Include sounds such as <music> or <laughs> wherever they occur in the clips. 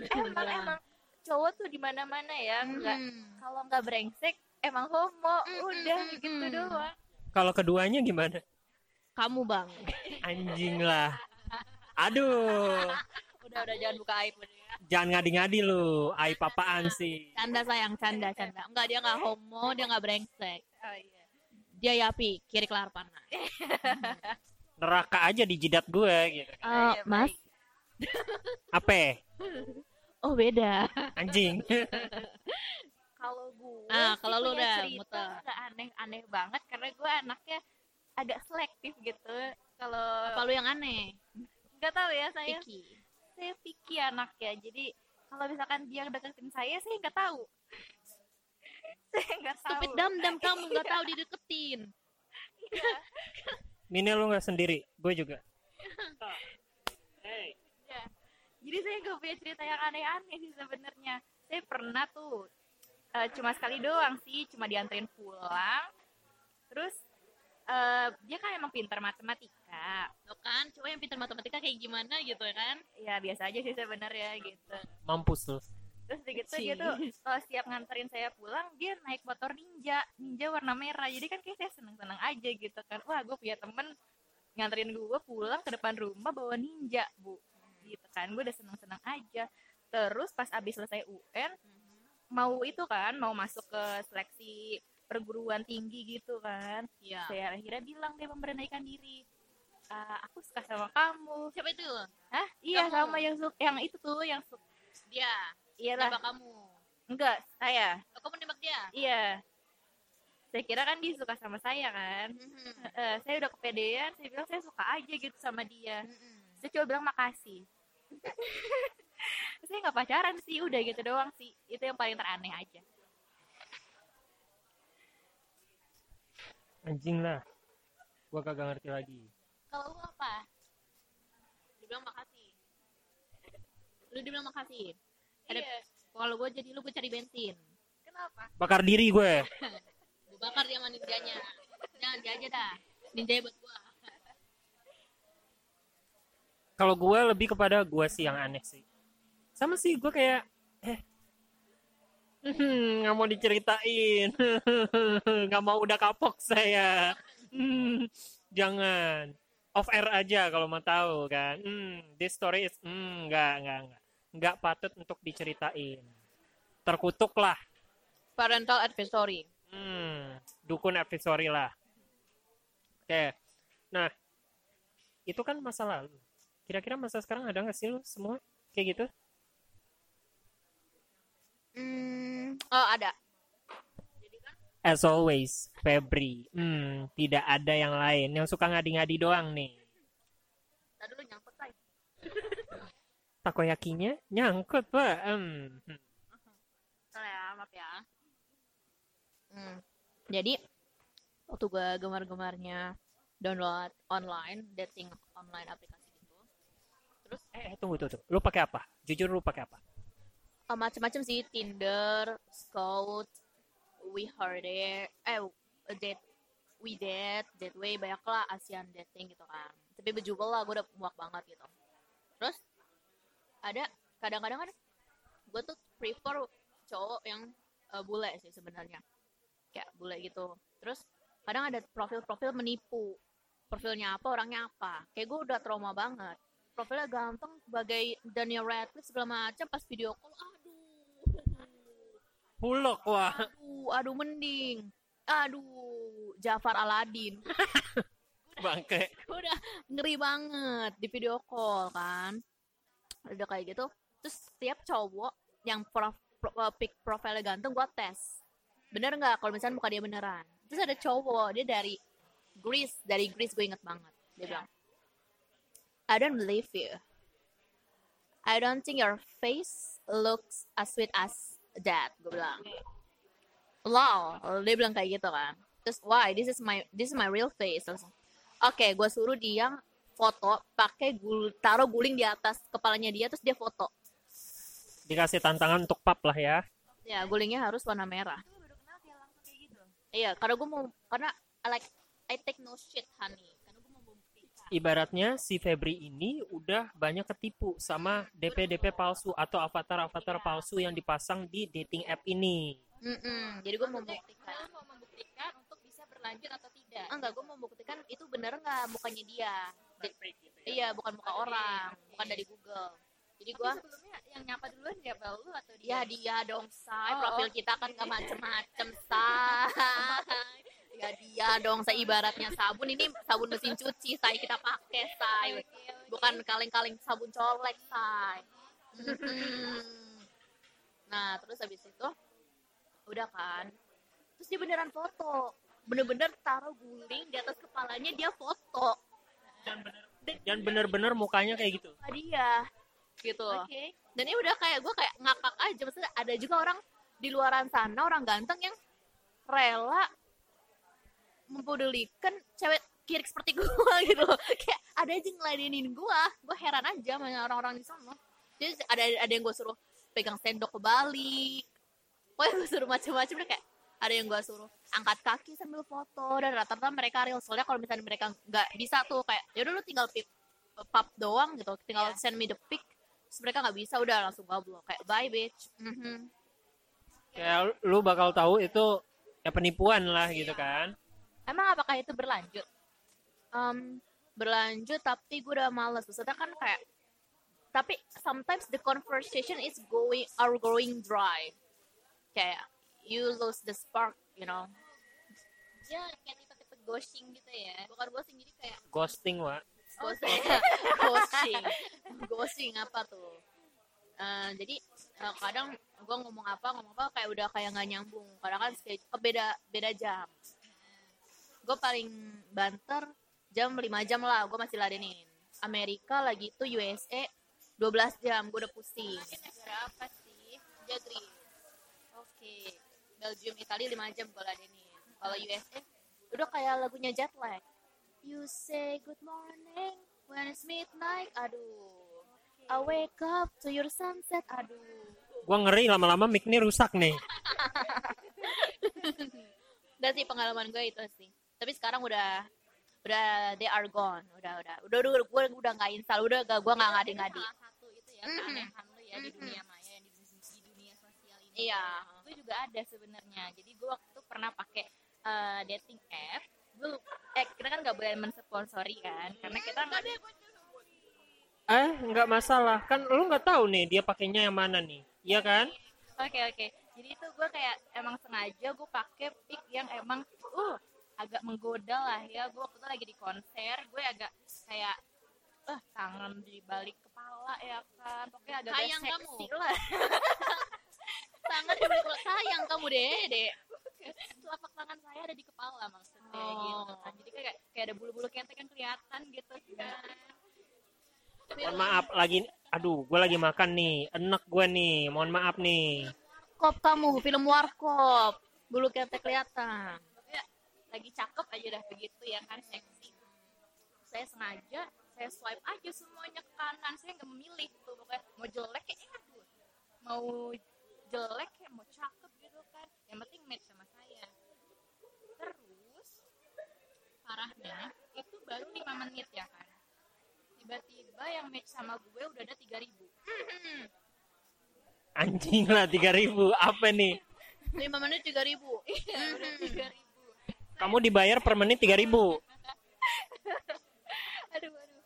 <laughs> emang emang cowok tuh di mana mana ya nggak Hmm. kalau nggak brengsek emang homo Mm, udah mm, gitu doang Kalau keduanya gimana? Kamu bang. Anjing lah. Aduh, <laughs> udah udah jangan buka aib udah ya jangan ngadi-ngadi lu. Aib apaan sih? Canda sayang, canda, canda. Enggak dia nggak homo, dia nggak brengsek. oh iya Dia yapi, kiri kelar panah. Neraka aja di jidat gue gitu. Iya, mas. Apa? oh beda. Anjing. kalau gue Ah, sih kalau lu udah cerita muter. nggak aneh-aneh banget karena gue anaknya agak selektif gitu kalau Apa lu yang aneh? nggak tahu ya saya Picky. saya picky anaknya jadi kalau misalkan dia deketin saya saya nggak tahu <laughs> saya nggak tahu Stupid dam dam kamu nggak tahu dideketin. Mini lu nggak sendiri, gue juga. Hey. Jadi saya nggak punya cerita yang aneh-aneh sih sebenarnya. Saya pernah tuh eh, cuma sekali doang sih cuma dianterin pulang. Terus eh, dia kan emang pintar matematika. Tuh kan, cowok yang pintar matematika kayak gimana gitu ya kan? ya biasa aja sih sebenarnya gitu. Mampus lu. terus gitu dia tuh kalau siap nganterin saya pulang dia naik motor ninja ninja warna merah. Jadi kan kayak saya seneng seneng aja gitu kan. Wah gue punya temen nganterin gue pulang ke depan rumah bawa ninja bu gitu kan gue udah seneng seneng aja terus pas abis selesai UN mau itu kan mau masuk ke seleksi perguruan tinggi gitu kan Iya. saya akhirnya bilang dia memberanikan diri "Ah, aku suka sama kamu Siapa itu? Hah? iya Kamu. sama yang su- yang itu tuh yang su- Dia. iyalah Siapa kamu? enggak saya Oh, kamu nembak dia? Iya. Saya kira kan dia suka sama saya kan. Mhm. Eh, saya udah kepedean, saya bilang saya suka aja gitu sama dia. Mhm. Saya coba bilang makasih. saya nggak pacaran sih, udah gitu doang sih. Itu yang paling teraneh aja. Anjing lah. Gue kagak ngerti lagi. Kalau lu apa? Dibilang makasih. Lu dibilang makasih. Ada, Iya. Kalau gue jadi lu gue cari bensin. Kenapa? Bakar diri gue. <laughs> Gue bakar dia sama ninjanya. Jangan dia aja dah. Ninja buat gua. Kalau gue lebih kepada gue sih yang aneh sih. Sama sih gue kayak eh hmm, nggak mau diceritain, <laughs> nggak mau udah kapok saya. Hmm, jangan off air aja kalau mau tahu kan. Hmm, this story is hmm, nggak nggak nggak nggak patut untuk diceritain. Terkutuk lah. Parental advisory. Hmm, dukun advisory lah. Oke. Nah, itu kan masa lalu. Kira-kira masa sekarang ada nggak sih lu semua kayak gitu? Hmm, oh ada. As always, Febri. Hmm, tidak ada yang lain. Yang suka ngadi-ngadi doang nih. tadi dulu nyangkut tay. Takoyakinya nyangkut, Pak. Hmm. Salah ya, maaf ya. Hmm. Jadi waktu gue gemar-gemarnya download online dating online aplikasi. Terus Eh, eh, tunggu, tunggu, tunggu. Lu pakai apa? Jujur lu pakai apa? uh, macam-macam sih Tinder, Scout, We Heard It, eh date We Date, Dateway banyak lah Asian dating gitu kan. Tapi bejubel lah gue udah muak banget gitu. Terus ada kadang-kadang kan gue tuh prefer cowok yang uh, bule sih sebenarnya kayak bule gitu. Terus kadang ada profil-profil menipu. Profilnya apa, orangnya apa. Kayak gue udah trauma banget. Profilnya ganteng sebagai Daniel Radcliffe segala macam pas video call aduh. Hulok, wah. aduh aduh mending. Aduh Jafar Aladin. <laughs> Bangke. udah ngeri banget di video call kan. Udah kayak gitu. Terus setiap cowok yang prof, pro, uh, pick profilnya ganteng gue tes. Bener nggak kalau misalnya muka dia beneran? Terus ada cowok dia dari Greece dari Greece gue inget banget. Dia bilang I don't believe you. I don't think your face looks as sweet as that gue bilang. Wow dia bilang kayak gitu kan. Terus why? This is my this is my real face. Oke gue suruh dia foto pakai gul taruh guling di atas kepalanya dia terus dia foto. Dikasih tantangan untuk pap lah ya. ya gulingnya harus warna merah. Gitu. iya karena gue mau karena I like I take no shit honey karena gue mau membuktikan ibaratnya si Febri ini udah banyak ketipu sama DP-DP palsu atau avatar-avatar Iya. palsu yang dipasang di dating app ini. Mm-mm. jadi gue mau membuktikan. mau membuktikan untuk bisa berlanjut atau tidak? Enggak gue mau membuktikan itu bener nggak mukanya dia? Di- gitu iya bukan muka orang bukan dari Google. Jadi gue sebelumnya yang nyapa duluan siapa? Lu atau dia? Ya dia dong say Oh, profil oke. kita kan gak macem-macem say <laughs> ya dia dong saya ibaratnya sabun. Ini sabun mesin cuci say kita pakai say Oke, oke. bukan kaleng-kaleng sabun colek say Mm-mm. nah terus habis itu udah kan. Terus dia beneran foto. Bener-bener taruh guling di atas kepalanya dia foto. Dan bener-bener mukanya kayak gitu. dia. Gitu. Oke. Dan ini udah kayak gue kayak ngakak aja. Maksudnya ada juga orang di luaran sana orang ganteng yang rela mempedulikan cewek kiri seperti <laughs> gue gitu kayak ada aja ngeladenin gue gue heran aja sama orang-orang di sana. Jadi ada ada yang gue suruh pegang sendok kebalik pokoknya gue suruh macam-macam deh kayak ada yang gue suruh angkat kaki sambil foto. Dan rata-rata mereka real. Soalnya kalau misalnya mereka nggak bisa tuh kayak yaudah lu tinggal pip pap doang gitu. Tinggal Iya. send me the pic. Terus mereka nggak bisa udah langsung goblok. Kayak bye bitch. Mhm. Kayak lu bakal tahu itu ya penipuan lah gitu kan. Emang apakah itu berlanjut? Em, berlanjut tapi gue udah males. Maksudnya kan kayak tapi sometimes the conversation is going are going dry. Kayak you lose the spark you know? Dia kayak tipe-tipe ghosting gitu ya. Bukan ghosting jadi kayak Ghosting, Wak. ghosting. <laughs> ghosting. Ghosting apa tuh? Eh, jadi eh, kadang gue ngomong apa ngomong apa kayak udah kayak nggak nyambung. Kadang kan eh, beda beda jam gue paling banter jam 5 jam lah gue masih ladenin. Amerika lagi itu USA 12 jam gue udah pusing. Negara apa sih Jagri oke. Belgium Italia 5 jam gue ladenin. Kalau USA udah kayak lagunya jet lag. You say good morning when it's midnight aduh. I wake up to your sunset aduh. Gua ngeri lama-lama mic nih rusak nih. <laughs> udah sih pengalaman gue itu sih tapi sekarang udah udah they are gone. Udah udah. Udah udah gue udah nggak install. Udah gak gue nggak ngadi ngadi salah satu itu ya Mhm. keanehan lu ya di dunia maya di, di dunia sosial ini. Iya. Gue juga ada sebenarnya. Jadi gue waktu itu pernah pakai eh, dating app. Gue eh kita kan nggak boleh mensponsori kan karena kita nggak Eh, nggak masalah. Kan lu nggak tahu nih dia pakainya yang mana nih. Iya kan? oke oke. Jadi itu gue kayak emang sengaja gue pakai pick yang emang uh agak menggoda lah ya gue waktu itu lagi di konser gue agak kayak eh tangan di balik kepala ya kan pokoknya agak Sayang seksi kamu. <laughs> lah sangat dibeli sayang kamu deh dek telapak tangan saya ada di kepala maksudnya Oh. gitu kan jadi kayak kayak ada bulu-bulu ketek yang kelihatan gitu kan Mohon maaf lagi. Aduh, gue lagi makan nih. Enak gue nih. Mohon maaf nih. kop kamu film warkop bulu ketek kelihatan lagi cakep aja dah begitu ya kan seksi. Saya sengaja saya swipe aja semuanya ke kanan saya nggak memilih tuh pokoknya mau jelek kayak aduh mau jelek kayak mau cakep gitu kan. Yang penting match sama saya. Terus parahnya itu baru lima menit ya kan. Tiba-tiba yang match sama gue udah ada 3000 ribu. Anjing lah 3000 Apa nih? lima menit tiga ribu. Iya, udah 3000 Kamu dibayar per menit 3000 <laughs> aduh aduh.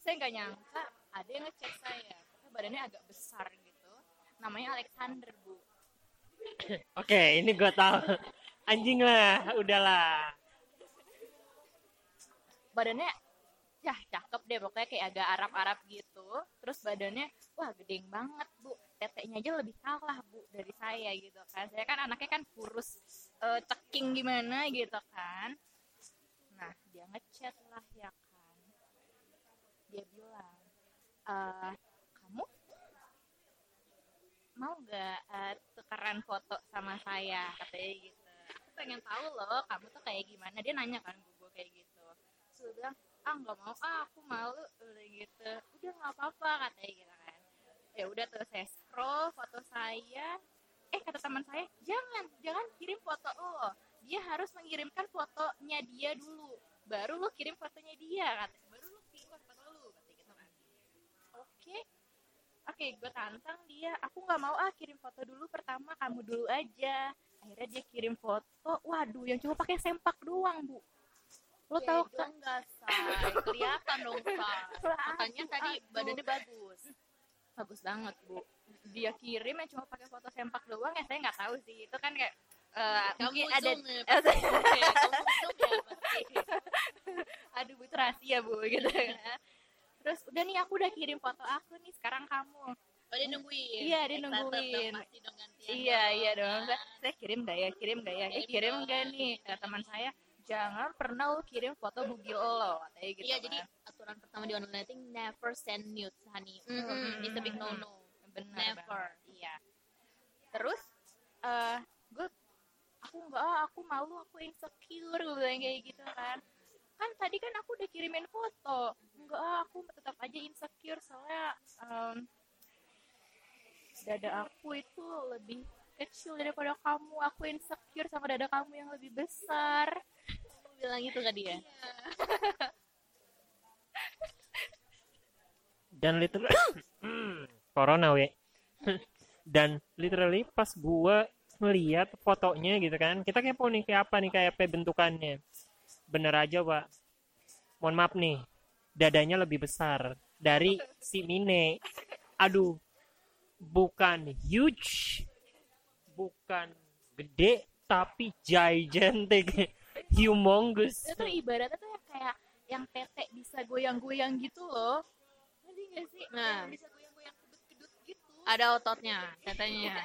Saya nggak nyangka ada yang ngecek saya. Pokoknya badannya agak besar gitu. Namanya Alexander bu. <coughs> Oke, ini gue tahu. Anjing lah, udahlah. badannya ya cakep deh. Pokoknya kayak agak Arab-Arab gitu. Terus badannya wah gedeng banget bu teteknya aja lebih kalah bu dari saya gitu kan. Saya kan anaknya kan kurus eh, ceking gimana gitu kan. Nah dia ngechat lah ya kan. Dia bilang "Eh, kamu mau nggak eh, tukeran foto sama saya? Katanya gitu. Aku pengen tahu loh kamu tuh kayak gimana? Dia nanya kan gue kayak gitu. Gue bilang ah nggak mau ah aku malu udah gitu. Udah nggak apa-apa katanya gitu ya udah tuh saya scroll foto saya. Eh kata teman saya jangan jangan kirim foto lo. Dia harus mengirimkan fotonya dia dulu. Baru lo kirim fotonya dia kata baru lo kirim foto lo kata gitu kan. Oke. Oke gue tantang dia. Aku nggak mau ah kirim foto dulu pertama kamu dulu aja. Akhirnya dia kirim foto. Waduh yang cuma pakai sempak doang bu. Lo ya, tau kan? enggak say kelihatan dong pak. <laughs> Katanya tadi badannya bagus bagus banget bu. Dia kirim yang cuma pakai foto sempak doang ya saya nggak tahu sih. Itu kan kayak eh, kamu mungkin ada ya <laughs> ya aduh bu rahasia bu gitu. Kan terus udah nih aku udah kirim foto aku nih sekarang kamu. Oh dia nungguin. Iya, dia Excited nungguin. dong, pasti dong iya iya dong. Saya, saya kirim gak ya kirim gak ya? Eh Kirim gak nih? Kata teman saya jangan pernah lo kirim foto bugil lo katanya gitu iya kan. jadi aturan pertama di online dating never send nudes honey mm Mm-mm. it's a big no no benar Never. banget. iya terus eh gue aku nggak ah, aku malu aku insecure gue bilang kayak gitu kan kan tadi kan aku udah kirimin foto enggak ah, aku tetap aja insecure soalnya em, dada aku itu lebih kecil daripada kamu aku insecure sama dada kamu yang lebih besar bilang itu ke dia <laughs> dan literally <coughs> corona we. <laughs> Dan literally pas gua ngeliat fotonya gitu kan kita kepo nih kayak apa nih kayak apa bentukannya. Bener aja pak mohon maaf nih dadanya lebih besar dari si Mine. Aduh bukan huge bukan gede tapi gigantic <laughs> humongous. Itu tuh ibaratnya tuh yang kayak yang tete bisa goyang-goyang gitu loh. Ngerti gak sih? Nah. Yang bisa goyang-goyang kedut-kedut gitu. Ada ototnya tetenya.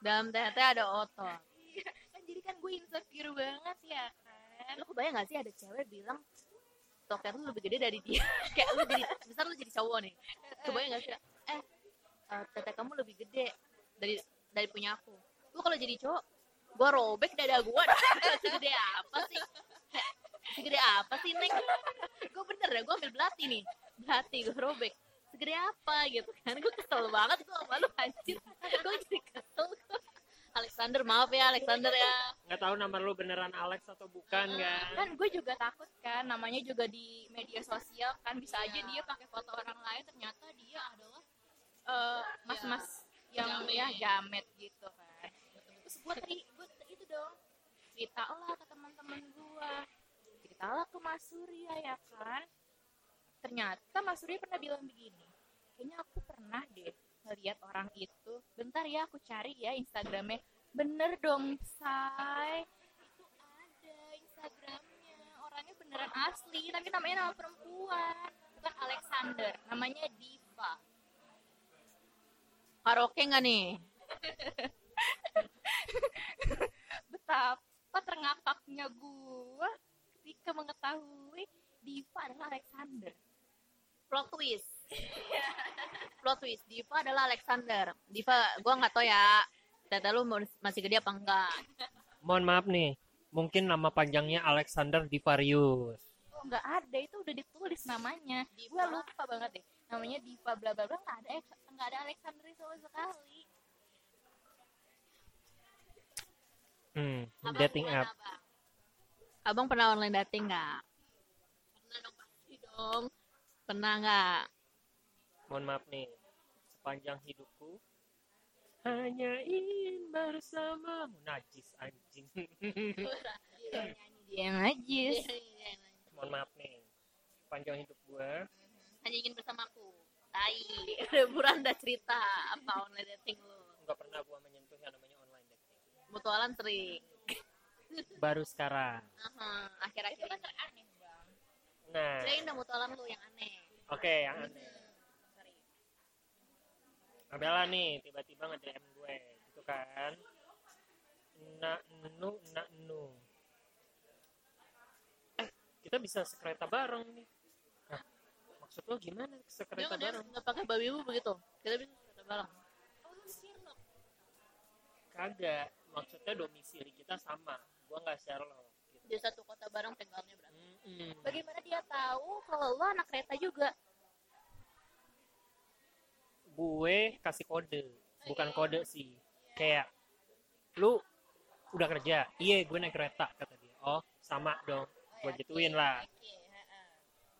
Dalam tete ada otot. Iya, kan jadi kan gue insecure banget ya kan. Lu kebayang gak sih ada cewek bilang toket lu lebih gede dari dia. <laughs> Kayak lu jadi besar lu jadi cowok nih. Kebayang gak sih? Eh eh, tete kamu lebih gede dari dari punya aku. Lu kalau jadi cowok gua robek dada gua. <laughs> Segede apa sih neng? Gue bener ya gue ambil belati nih. Belati gue robek segede apa gitu kan? Gue kesel banget gue sama lu anjir. Gue jadi kesel gua. Alexander maaf ya Alexander ya. Nggak tahu nama lu beneran Alex atau bukan kan? kan gue juga takut kan. Namanya juga di media sosial kan. Bisa aja Iya. dia pakai foto orang lain ternyata dia adalah eh, mas-mas yang Jamet. ya jamet gitu kan. Terus gue gue itu dong. Cerita lah ke teman-teman gue ceritalah ke Mas Surya ya kan? Ternyata Mas Surya pernah bilang begini kayaknya aku pernah deh ngeliat orang itu. Bentar ya aku cari ya Instagramnya. Bener dong say itu ada Instagramnya. Orangnya beneran asli tapi namanya nama perempuan bukan Alexander namanya Diva. Karaoke nggak nih? <laughs> Betapa terngakaknya gua ketika mengetahui Diva adalah Alexander. Plot twist. <laughs> Plot twist Diva adalah Alexander. Diva gua nggak tahu ya tete lu masih gede apa enggak? Mohon maaf nih mungkin nama panjangnya Alexander Divarius. Oh nggak ada itu udah ditulis namanya. Gua lupa banget deh namanya Diva bla bla bla nggak ada nggak ada Alexander sama sekali. Hmm, Abang dating app. Abang? Abang pernah online dating nggak? Pernah dong pasti dong. Pernah nggak? Mohon maaf nih sepanjang hidupku hanya ingin bersamamu. Najis anjing. Dia yang najis mohon maaf nih sepanjang hidup gue hanya ingin bersamaku. Tai. Udah buranda cerita apa online dating lu? Nggak pernah gue menyentuh yang namanya online dating. Mutualan sering baru sekarang. Aha, akhir-akhir ini. aneh bang. Nah. Ceritain dong mutualan lu yang aneh. Oke yang aneh. Abela nih tiba-tiba nge-DM gue gitu kan. Na nu na nu. Eh kita bisa sekereta bareng nih. Nah maksud lo gimana dia sekereta nggak bareng? nggak pakai babi bu begitu? Kita bisa kereta bareng. Oh kagak maksudnya domisili kita sama gua nggak Sherlock gitu. di satu kota bareng tinggalnya berarti. Mm-mm. bagaimana dia tahu kalau lo anak kereta juga? Gue kasih kode bukan kode sih. Kayak lu udah kerja? Iya gue naik kereta kata dia. Oh sama dong gue gituin lah.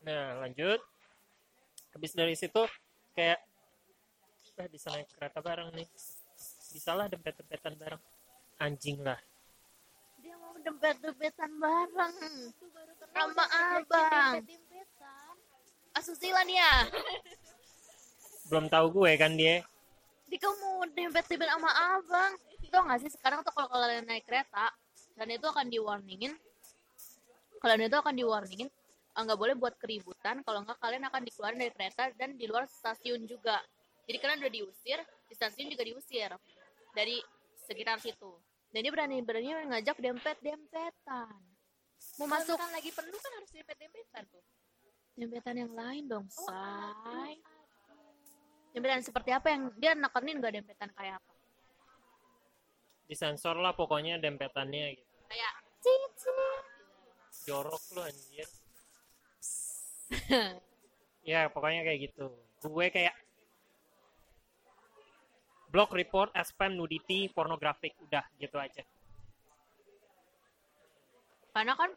nah lanjut. Habis dari situ kayak lah bisa naik kereta bareng nih. Bisa lah dempet-dempetan bareng. Anjing lah Dia mau dempet-dempetan bareng. Itu baru kenal sama abang. Asusila nih ya. belum tahu gue kan dia. Dia kamu dempet-dempet sama abang. Tau gak sih sekarang tuh kalau kalian naik kereta dan itu akan di warningin kalian itu akan di warningin eh, nggak boleh buat keributan. Kalau nggak kalian akan dikeluarin dari kereta dan di luar stasiun juga. Jadi kalian udah diusir di stasiun juga diusir. Dari sekitar situ dan dia berani berani ngajak dempet dempetan. Mau Kalau masuk. misalkan lagi penuh kan harus dempet-dempetan tuh. dempetan yang lain dong Oh, say. dempetan seperti apa yang dia nekenin nggak dempetan kayak apa? Disensor lah pokoknya dempetannya gitu. Kayak cici jorok lu anjir. <laughs> Ya pokoknya kayak gitu. Gue kayak block report spam nudity pornografik. Udah gitu aja. Karena kan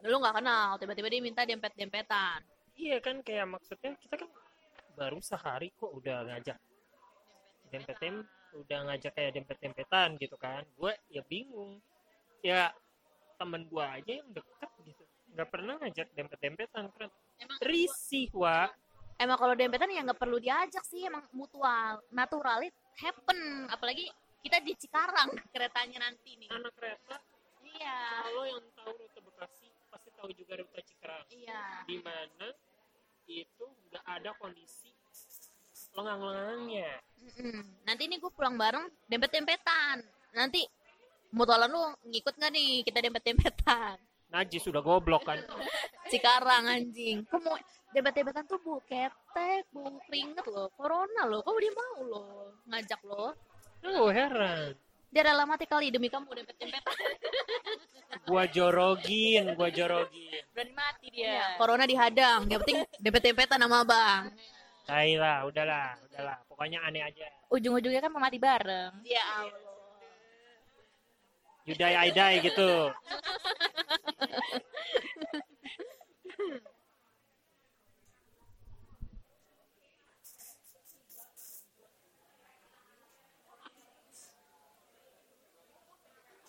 lu nggak kenal tiba-tiba dia minta dempet dempetan iya kan kayak maksudnya kita kan baru sehari kok udah ngajak dempet dem udah ngajak kayak dempet dempetan gitu kan. Gue ya bingung. Ya temen gue aja yang deket gitu. Nggak pernah ngajak dempet dempetan kan risih wa emang kalau dempetan ya nggak perlu diajak sih emang mutual natural it happen. Apalagi kita di Cikarang keretanya nanti nih. Anak kereta iya. kalau yang tahu rute Bekasi pasti tahu juga rute Cikarang. Iya. Di mana itu nggak ada kondisi lengang-lengangnya. Mm-mm. nanti nih gue pulang bareng dempet dempetan nanti mutualan lu ngikut nggak nih kita dempet dempetan najis sudah goblok kan. Cikarang anjing. Kok mau dempet dempetan tuh bu ketek bu keringet loh. Corona loh kok dia mau loh ngajak lo oh heran. Dia rela mati kali demi kamu dempet dempetan <laughs> gua jorogin gua jorogin. Berani mati Iya, dia. corona dihadang yang penting dempet dempetan sama bang Hai lah udahlah udahlah. Pokoknya aneh aja. Ujung-ujungnya kan mau mati bareng. ya Allah you die I gitu <laughs>